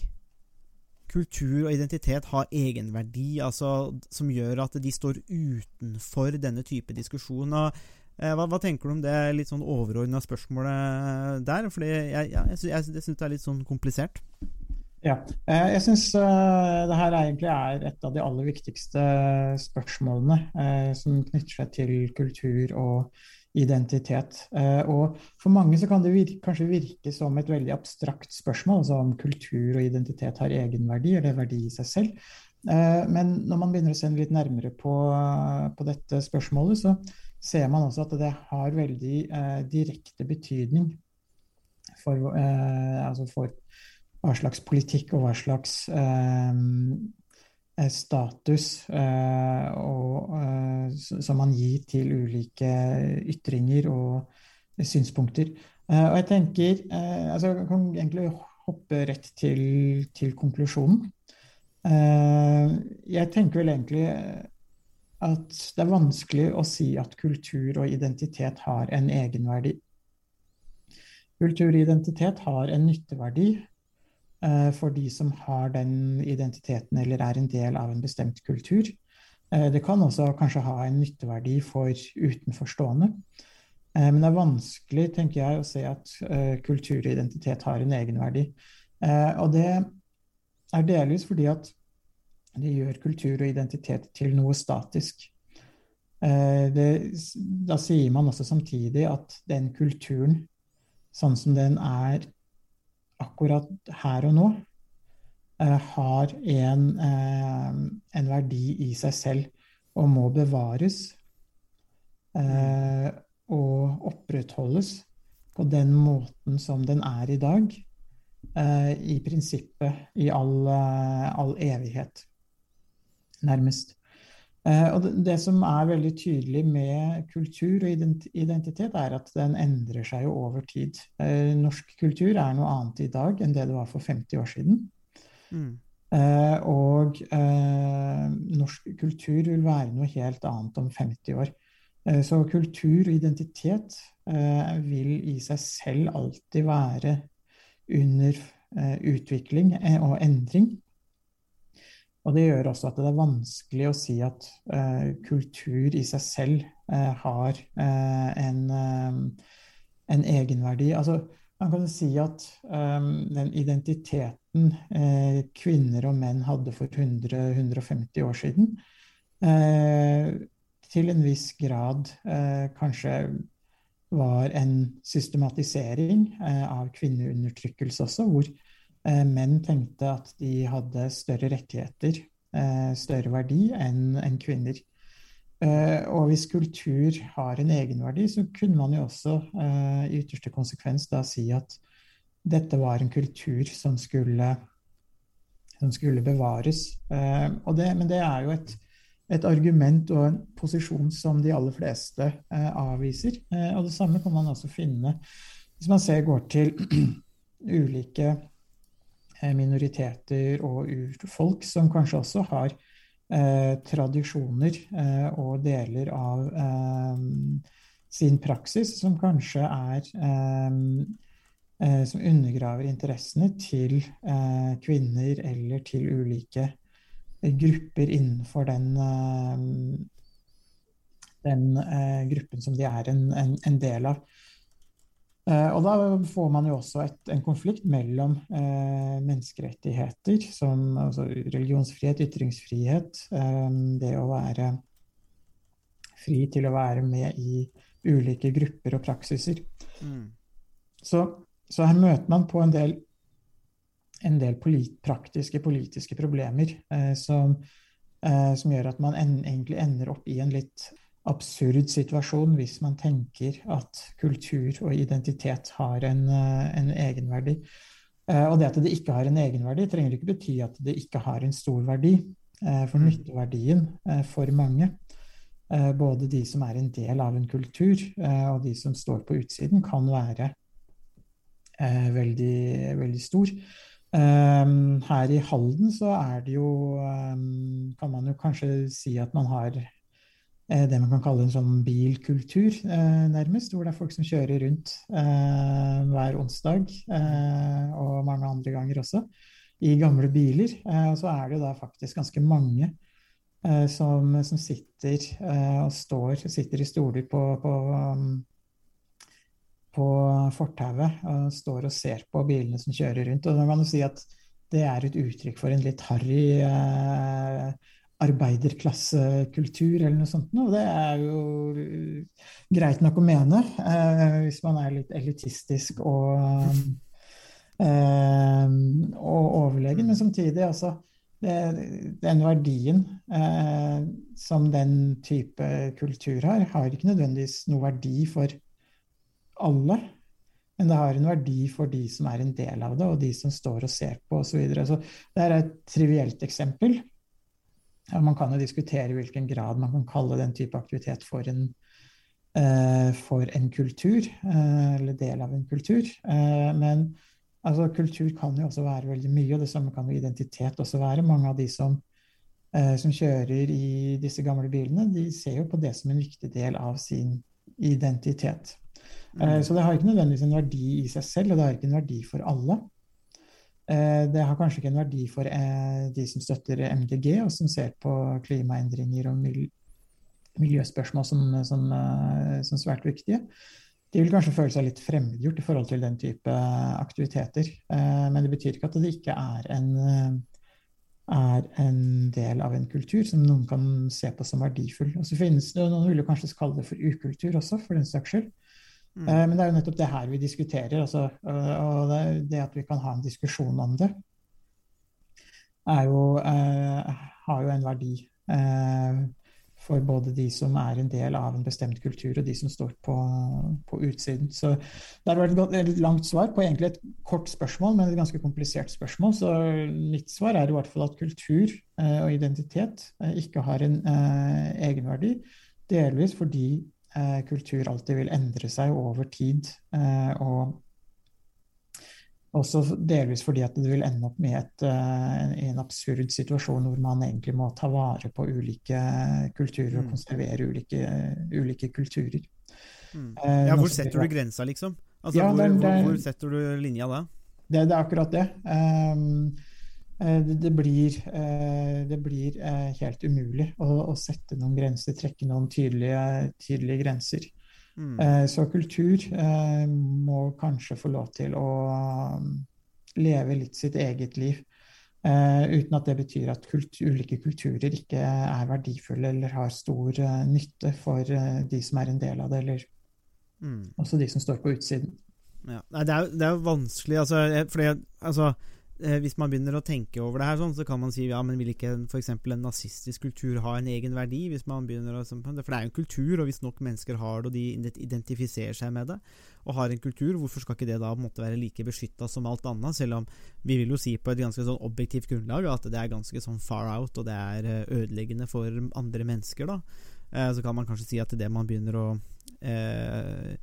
kultur og identitet har egenverdi, altså, som gjør at de står utenfor denne type diskusjon. Og Eh, hva, hva tenker du om det litt sånn overordna spørsmålet der? Fordi jeg, jeg, jeg, jeg syns det er litt sånn komplisert. Ja, eh, jeg syns det her egentlig er et av de aller viktigste spørsmålene eh, som knytter seg til kultur og identitet. Eh, og for mange så kan det virke, kanskje virke som et veldig abstrakt spørsmål, altså om kultur og identitet har egenverdi eller verdi i seg selv. Eh, men når man begynner å se litt nærmere på, på dette spørsmålet, så ser man også at det har veldig eh, direkte betydning for, eh, altså for hva slags politikk og hva slags eh, eh, status eh, og, som man gir til ulike ytringer og synspunkter. Og jeg tenker altså Jeg kan egentlig hoppe rett til, til konklusjonen. Jeg tenker vel egentlig at det er vanskelig å si at kultur og identitet har en egenverdi. Kultur og identitet har en nytteverdi for de som har den identiteten eller er en del av en bestemt kultur. Eh, det kan også kanskje ha en nytteverdi for utenforstående. Eh, men det er vanskelig, tenker jeg, å se at eh, kultur og identitet har en egenverdi. Eh, og det er delvis fordi at det gjør kultur og identitet til noe statisk. Eh, det, da sier man også samtidig at den kulturen, sånn som den er akkurat her og nå, eh, har en, eh, en verdi i seg selv og må bevares eh, og opprettholdes på den måten som den er i dag, i prinsippet i all, all evighet, nærmest. Eh, og det, som er veldig tydelig med kultur og identitet, er at den endrer seg jo over tid. Eh, norsk kultur er noe annet i dag enn det det var for 50 år siden. Mm. Eh, og norsk kultur vil være noe helt annet om 50 år. Så kultur og identitet vil i seg selv alltid være under utvikling og endring. Og det gjør også at det er vanskelig å si at eh, kultur i seg selv eh, har eh, en, en egenverdi. Altså, man kan si at eh, den identiteten kvinner og menn hadde for 100-150 år siden, til en viss grad kanskje var en systematisering av kvinneundertrykkelse også, hvor menn tenkte at de hadde større rettigheter, eh, større verdi enn kvinner. Eh, og hvis kultur har en egenverdi, så kunne man jo også eh, i ytterste konsekvens da si at dette var en kultur som skulle, som skulle bevares. Eh, det, men det er jo et, et argument og en posisjon som de aller fleste eh, avviser. Eh, og det samme kan man også finne hvis man ser går til ulike eh, minoriteter og urfolk som kanskje også har eh, tradisjoner eh, og deler av eh, sin praksis som kanskje er eh, eh, Som undergraver interessene til eh, kvinner eller til ulike grupper innenfor den, eh, den eh, gruppen som de er en, en, en del av. Eh, og da får man jo også et, en konflikt mellom eh, menneskerettigheter, som altså religionsfrihet, ytringsfrihet, eh, det å være fri til å være med i ulike grupper og praksiser. Mm. Så, så her møter man på en del, en del polit, praktiske politiske problemer eh, som, eh, som gjør at man en, egentlig ender opp i en litt absurd situasjon hvis man tenker at kultur og identitet har en, eh, en egenverdi. Eh, og det at det ikke har en egenverdi, trenger ikke bety at det ikke har en stor verdi. Eh, for Mm. nytteverdien for mange, både de som er en del av en kultur og de som står på utsiden, kan være veldig, veldig stor. Her i Halden så er det jo Kan man jo kanskje si at man har det man kan kalle en sånn bilkultur, eh, nærmest. Hvor det er folk som kjører rundt eh, hver onsdag, eh, og mange andre ganger også, i gamle biler. Eh, og så er det jo da faktisk ganske mange eh, som, som sitter eh, og står sitter i stoler på, på, um, på fortauet og står og ser på bilene som kjører rundt. Og da kan du si at det er et uttrykk for en litt harry eh, arbeiderklassekultur eller noe sånt. noe. det er jo greit nok å mene eh, hvis man er litt elitistisk og, eh, og overlegen. Men samtidig, altså det, Den verdien eh, som den type kultur har, har ikke nødvendigvis noe verdi for alle. Men det har en verdi for de som er en del av det, og de som står og ser på osv. Så så det er et trivielt eksempel. Ja, man kan jo diskutere i hvilken grad man kan kalle den type aktivitet for en, eh, for en kultur, eh, eller del av en kultur. Eh, men altså, kultur kan jo også være veldig mye, og det samme kan jo identitet også være. Mange av de som, eh, som kjører i disse gamle bilene, de ser jo på det som en viktig del av sin identitet. Mm. så det har ikke nødvendigvis en verdi i seg selv, og det har ikke en verdi for alle. Eh, det har kanskje ikke en verdi for eh, de som støtter MDG, og som ser på klimaendringer og miljøspørsmål som, som, som svært viktige. De vil kanskje føle seg litt fremmedgjort i forhold til den type aktiviteter. Men det betyr ikke at det ikke er en, er en del av en kultur som noen kan se på som verdifull. Og så finnes det, Noen vil kanskje kalle det for ukultur også, for den saks skyld. Mm. Eh, men det er jo nettopp det her vi diskuterer. Altså, og det, det, at vi kan ha en diskusjon om det, jo, eh, har jo en verdi eh, for både de som er en del av en bestemt kultur, og de som står på, på utsiden. Så det har vært et langt svar på egentlig et kort spørsmål, men et ganske komplisert spørsmål. Så mitt svar er i hvert fall at kultur eh, og identitet eh, ikke har en eh, egenverdi. Delvis fordi eh, kultur alltid vil endre seg over tid. Eh, og også delvis fordi at det vil ende opp med et, uh, en absurd situasjon hvor man egentlig må ta vare på ulike kulturer og mm. konservere ulike, ulike kulturer. Mm. Uh, ja, hvor setter du grensa, liksom? Altså, ja, hvor, hvor, hvor, setter du linja da? Det, det er akkurat det. Um, Eh, det, det, blir, eh, det blir eh, helt umulig å, å, sette noen grenser, trekke noen tydelige, tydelige grenser. Mm. Så kultur må kanskje få lov til å um, leve litt sitt eget liv. uten at det betyr at kultur, ulike kulturer ikke er verdifulle eller har stor nytte for de som er en del av det, eller mm. også de som står på utsiden. Ja. Nei, det er, det er jo vanskelig, altså, fordi altså eh, hvis man begynner å tenke over det her, sånn, så kan man si ja, men vil ikke f.eks. en nazistisk kultur ha en egen verdi? hvis man begynner å, For det er jo en kultur, og hvis nok mennesker har det, og de identifiserer seg med det, og har en kultur, hvorfor skal ikke det da måtte være like beskytta som alt annet? Selv om vi vil jo si på et ganske sånn objektivt grunnlag at det er ganske sånn far out, og det er eh, ødeleggende for andre mennesker, da. Eh, så kan man kanskje si at det man begynner å eh,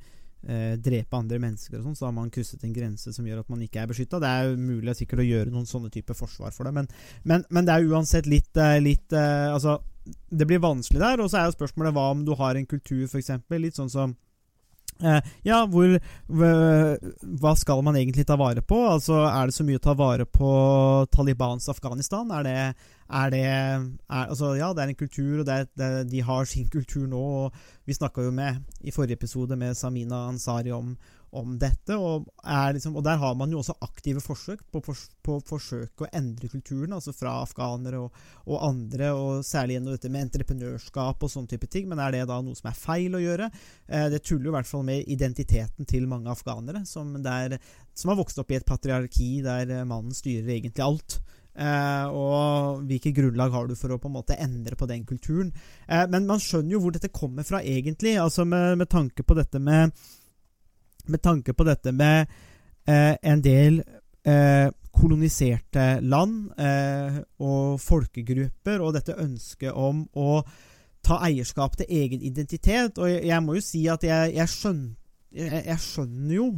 eh, drepe andre mennesker, og sånn, så har man krysset en grense som gjør at man ikke er beskytta. Det er mulig sikkert å gjøre noen sånne typer forsvar for det, men, men, men det er uansett litt, eh, litt eh, Altså, det blir vanskelig der, og så er jo spørsmålet hva om du har en kultur, f.eks., litt sånn som ja, hvor Hva skal man egentlig ta vare på? Altså, Er det så mye å ta vare på Talibans Afghanistan? Er det, er det er, altså, Ja, det er en kultur, og det er, det, de har sin kultur nå. og Vi snakka jo med i forrige episode med Samina Ansari om, om dette. Og, liksom, og, der har man jo også aktive forsøk på, å forsøke å endre kulturen, altså fra afghanere og, og, andre, og særlig gjennom dette med entreprenørskap og sånne type ting. Men er det da noe som er feil å gjøre? Eh, det tuller jo i hvert fall med identiteten til mange afghanere, som, der, som har vokst opp i et patriarki der mannen styrer egentlig alt. Uh, og hvilket grunnlag har du for å på en måte endre på den kulturen? Uh, men man skjønner jo hvor dette kommer fra, egentlig. Altså med, med tanke på dette med med tanke på dette med eh, en del eh, koloniserte land eh, og folkegrupper, og dette ønsket om å ta eierskap til egen identitet. Og jeg, jeg må jo si at jeg, jeg, skjønner, jeg, skjønner, jo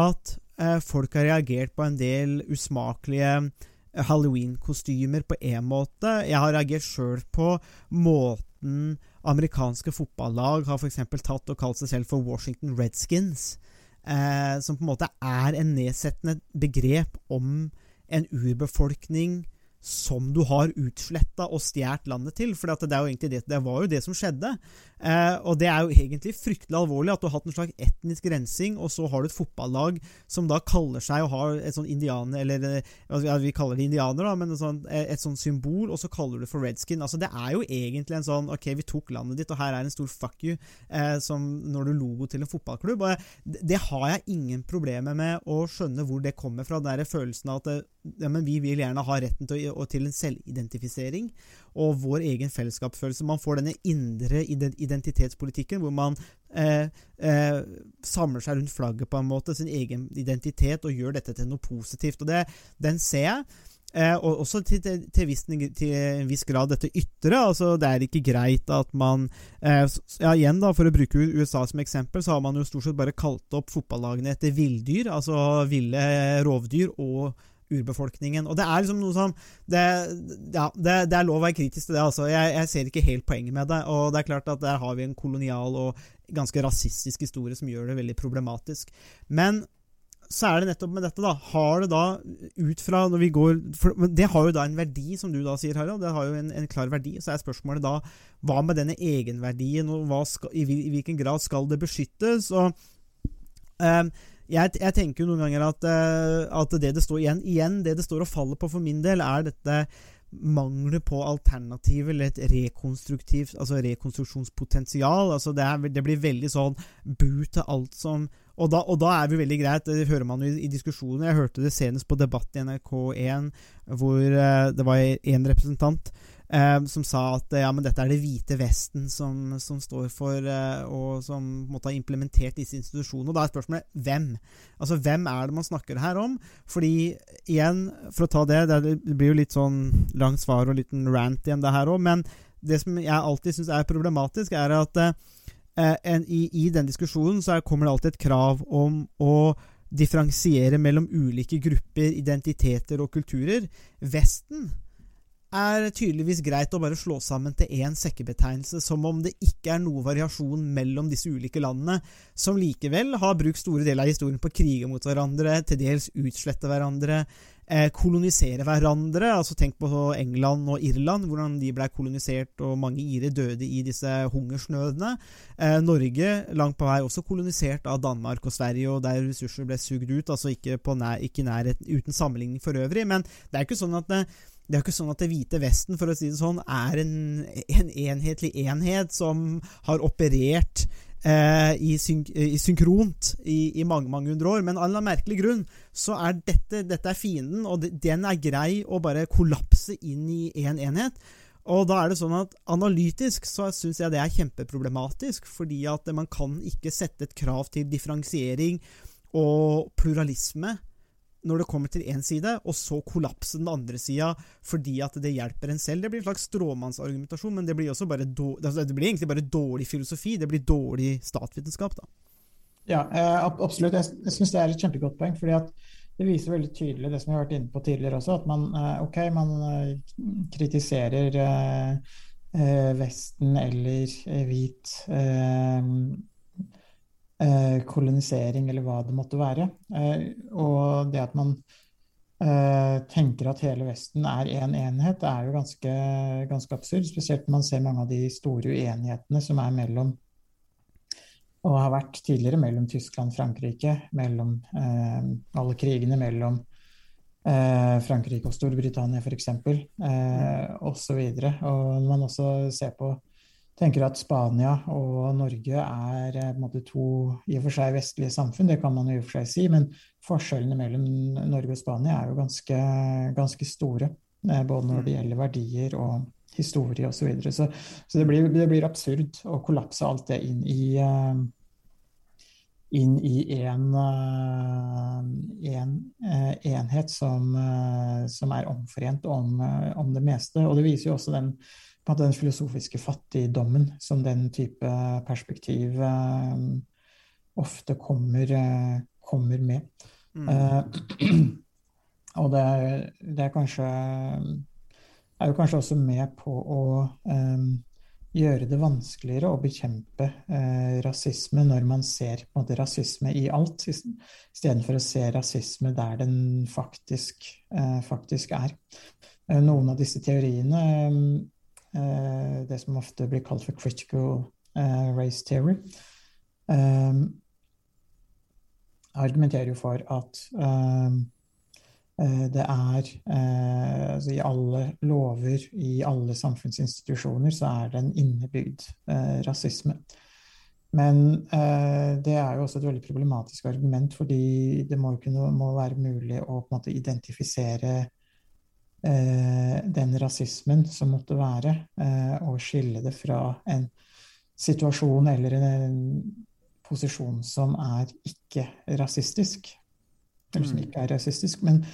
at eh, folk har reagert på en del usmakelige eh, halloween-kostymer på én måte. Jeg har reagert sjøl på måten amerikanske fotballag har f.eks. tatt og kalt seg selv for Washington Redskins eh, som på en måte er en nedsettende begrep om en urbefolkning som du har utsletta og stjålet landet til. For det, det, det var jo det som skjedde. Eh, og det er jo egentlig fryktelig alvorlig at du har hatt en slags etnisk rensing, og så har du et fotballag som da kaller seg og har et sånn indianer Eller ja, vi kaller det indianer, da, men et sånt, et sånt symbol, og så kaller du det for redskin. Altså Det er jo egentlig en sånn Ok, vi tok landet ditt, og her er en stor fuck you, eh, som når du logo til en fotballklubb. Og det, har jeg ingen problemer med å skjønne hvor det kommer fra. Den følelsen av at ja, men vi vil gjerne ha retten til, til en selvidentifisering og vår egen fellesskapsfølelse. Man får denne indre identitetspolitikken hvor man eh, eh, samler seg rundt flagget på en måte, sin egen identitet, og gjør dette til noe positivt. og det, Den ser jeg. Eh, og også til, til, til, viss, til, en viss grad dette ytre. altså Det er ikke greit at man eh, ja igjen da For å bruke USA som eksempel, så har man jo stort sett bare kalt opp fotballagene etter villdyr. Altså ville rovdyr og urbefolkningen. Og det er liksom noe som det, ja, det, det, er lov å være kritisk til det. altså. Jeg, jeg, ser ikke helt poenget med det. Og det er klart at der har vi en kolonial og ganske rasistisk historie som gjør det veldig problematisk. Men så er det nettopp med dette, da. Har det da ut fra når vi går for Det har jo da en verdi, som du da sier, Harald. Det har jo en, en klar verdi. Så er spørsmålet da hva med denne egenverdien, og skal, i, i, hvilken grad skal det beskyttes? og um, jeg, jeg, tenker jo noen ganger at, uh, at, det det står igjen, igjen, det det står og faller på for min del, er dette mangler på alternativ eller et rekonstruktivt altså rekonstruksjonspotensial. altså det, er, det, blir veldig sånn bu til alt som og da, og da, er vi veldig greit, det hører man jo i, i diskusjoner. Jeg hørte det senest på debatt i NRK1, hvor uh, det var en representant eh, som sa at ja, men dette er det hvite Vesten som, som står for, eh, og som måtte ha implementert disse institusjonene. Og da er spørsmålet hvem? Altså hvem er det man snakker her om? Fordi igjen, for å ta det, det blir jo litt sånn langt svar og liten rant igjen, det her òg, men det som jeg alltid syns er problematisk, er at eh, en, i, i, den diskusjonen så kommer det alltid et krav om å differensiere mellom ulike grupper, identiteter og kulturer. Vesten er tydeligvis greit å bare slå sammen til én sekkebetegnelse, som om det ikke er noe variasjon mellom disse ulike landene, som likevel har brukt store deler av historien på å krige mot hverandre, til dels utslette hverandre, eh, kolonisere hverandre. altså Tenk på England og Irland, hvordan de ble kolonisert, og mange ire døde i disse hungersnødene. Eh, Norge langt på vei også kolonisert av Danmark og Sverige, og der ressurser ble sugd ut, altså ikke, nær, ikke uten sammenligning for øvrig. Men det er ikke sånn at det, eh, det er jo ikke sånn at Det hvite Vesten for å si det sånn, er en, en enhetlig enhet som har operert eh, i, syn, i, synkront i, i, mange mange hundre år. Men av en merkelig grunn så er dette, dette er fienden, og den er grei å bare kollapse inn i én en enhet. Og da er det sånn at Analytisk så syns jeg det er kjempeproblematisk, fordi at man kan ikke sette et krav til differensiering og pluralisme når det kommer til én side, og så kollapse den andre sida fordi at det hjelper en selv. Det blir en slags stråmannsargumentasjon, men det blir, bare altså, det blir egentlig bare dårlig filosofi. Det blir dårlig statsvitenskap, da. Ja, eh, absolutt. Jeg, syns det er et kjempegodt poeng. fordi at det viser veldig tydelig det som vi har vært inne på tidligere også, at man, eh, ok, man eh, kritiserer Vesten eller hvit kolonisering, eller hva det måtte være. Eh, og det at man eh, tenker at hele Vesten er én en enhet, er jo ganske, ganske absurd. Spesielt når man ser mange av de store uenighetene som er mellom og har vært tidligere mellom Tyskland og Frankrike, mellom eh, alle krigene mellom eh, Frankrike og Storbritannia f.eks., eh, osv. Og, og når man også ser på tenker at Spania og Norge er eh, måte, to i og for seg vestlige samfunn, det kan man jo i og for seg si, men forskjellene mellom Norge og Spania er jo ganske, ganske store. Eh, både når det gjelder verdier og historie osv. Så, videre. så Så det blir, det blir absurd å kollapse alt det inn i uh, inn i en, en enhet som, som, er omforent om, om det meste. Og det viser jo også den den filosofiske fattigdommen som den type perspektiv eh, ofte kommer, eh, kommer med. Mm. Eh, og det er, det er, kanskje er jo kanskje også med på å gjøre det vanskeligere å bekjempe eh, rasisme når man ser måte, rasisme i alt, istedenfor å se rasisme der den faktisk, eh, faktisk er. eh, noen av disse teoriene, det som ofte blir kalt for critical eh, race theory, eh, argumenterer jo for at eh, eh, det er eh, altså I alle lover, i alle samfunnsinstitusjoner, så er det en innebygd eh, rasisme. Men eh, det er jo også et veldig problematisk argument, fordi det må, kunne, må være mulig å måte identifisere eh, den rasismen som måtte være, eh, og skille det fra en situasjon eller en, posisjon som er ikke rasistisk. Eller som Mm. ikke er rasistisk. Men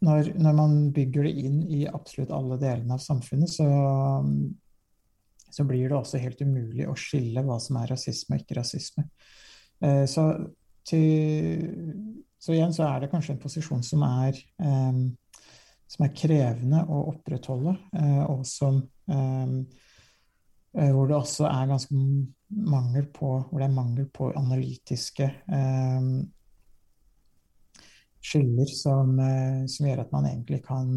når, når man bygger det inn i absolutt alle delene av samfunnet, så, så blir det også helt umulig å skille hva som er rasisme og ikke rasisme. Eh, Så, til, så igjen så er det kanskje en posisjon som er, eh, som er krevende å opprettholde, eh, og som eh, eh, hvor det også er ganske mangel på, hvor det er mangel på analytiske skiller som, som gjør at man egentlig kan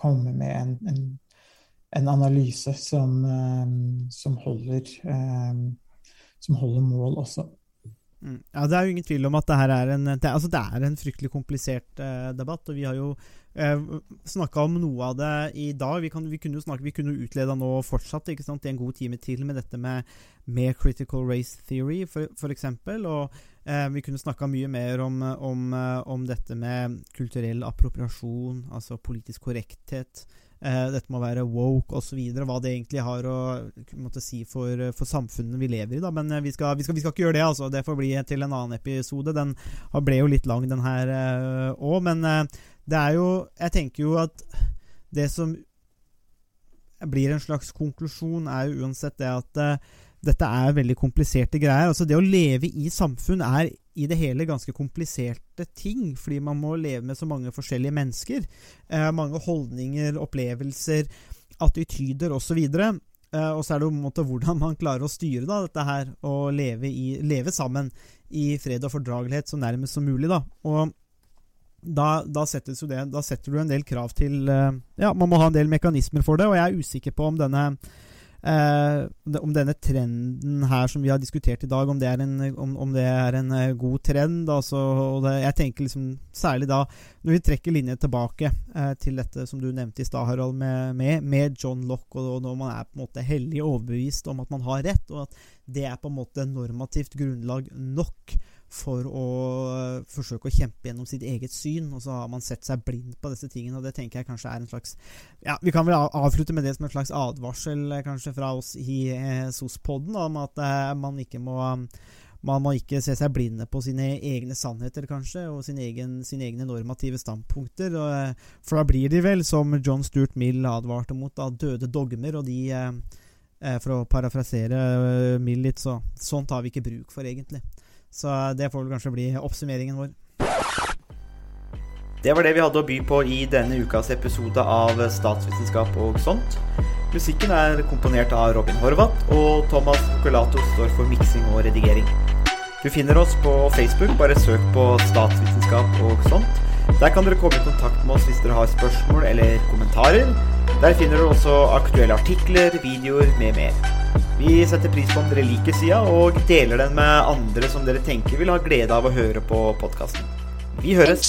komme med en, en, en analyse som, som holder som holder mål også. Mm. Ja, Det er jo ingen tvil om at det her er en, det altså det er en fryktelig komplisert eh, debatt. og Vi har jo eh, snakka om noe av det i dag. Vi, kan, vi kunne jo snakke, vi kunne utleda nå fortsatt ikke sant, i en god time til med dette med, med critical race theory, eksempel, Og eh, vi kunne snakka mye mer om, om, eh, om dette med kulturell appropriasjon, altså politisk korrekthet. Eh, dette med å være woke osv. Hva det egentlig har å måtte si for, for samfunnet vi lever i. Da. Men eh, vi skal, vi, skal, vi skal ikke gjøre det. altså Det får bli til en annen episode. Den ble jo litt lang, den her òg. men eh, det er jo Jeg tenker jo at det som blir en slags konklusjon, er jo uansett det at eh, dette er veldig kompliserte greier. Altså Det å leve i samfunn er i det hele ganske kompliserte ting, fordi man må leve med så mange forskjellige mennesker. Eh, mange holdninger, opplevelser, attityder osv. Eh, og så er det jo en måte hvordan man klarer å styre da, dette her, og leve, i, leve sammen i fred og fordragelighet så nærmest som mulig. da, og da, da, det, da setter du en del krav til eh, Ja, man må ha en del mekanismer for det, og jeg er usikker på om denne eh, om denne trenden her som vi har diskutert i dag, om det er en, om, om det er en eh, god trend. Altså, det, jeg tenker liksom særlig da når vi trekker linjen tilbake eh, til dette som du nevnte i stad, Harald, med, med, med, John Lock, og, og når man er på en måte hellig overbevist om at man har rett, og at det er på en måte normativt grunnlag nok for å forsøke å kjempe gjennom sitt eget syn, og så har man sett seg blind på disse tingene. og Det tenker jeg kanskje er en slags Ja, Vi kan vel avslutte med det som en slags advarsel kanskje fra oss i eh, SOS-podden om at eh, man ikke må man må ikke se seg blinde på sine egne sannheter, kanskje, og sine, egen, sine egne normative standpunkter. Og, for da blir de vel, som John Stuart Mill advarte mot, da, døde dogmer, og de eh, For å parafrasere Mill litt, så sånt har vi ikke bruk for, egentlig. Så det får vel kanskje bli oppsummeringen vår. Det var det vi hadde å by på i denne ukas episode av Statsvitenskap og sånt. Musikken er komponert av Robin Horvath, og Thomas Focolato står for miksing og redigering. Du finner oss på Facebook, bare søk på Statsvitenskap og sånt. Der kan dere komme i kontakt med oss hvis dere har spørsmål eller kommentarer. Der finner du også aktuelle artikler, videoer med mer. Vi setter pris på om dere liker sida, og deler den med andre som dere tenker vil ha glede av å høre på podkasten. Vi høres!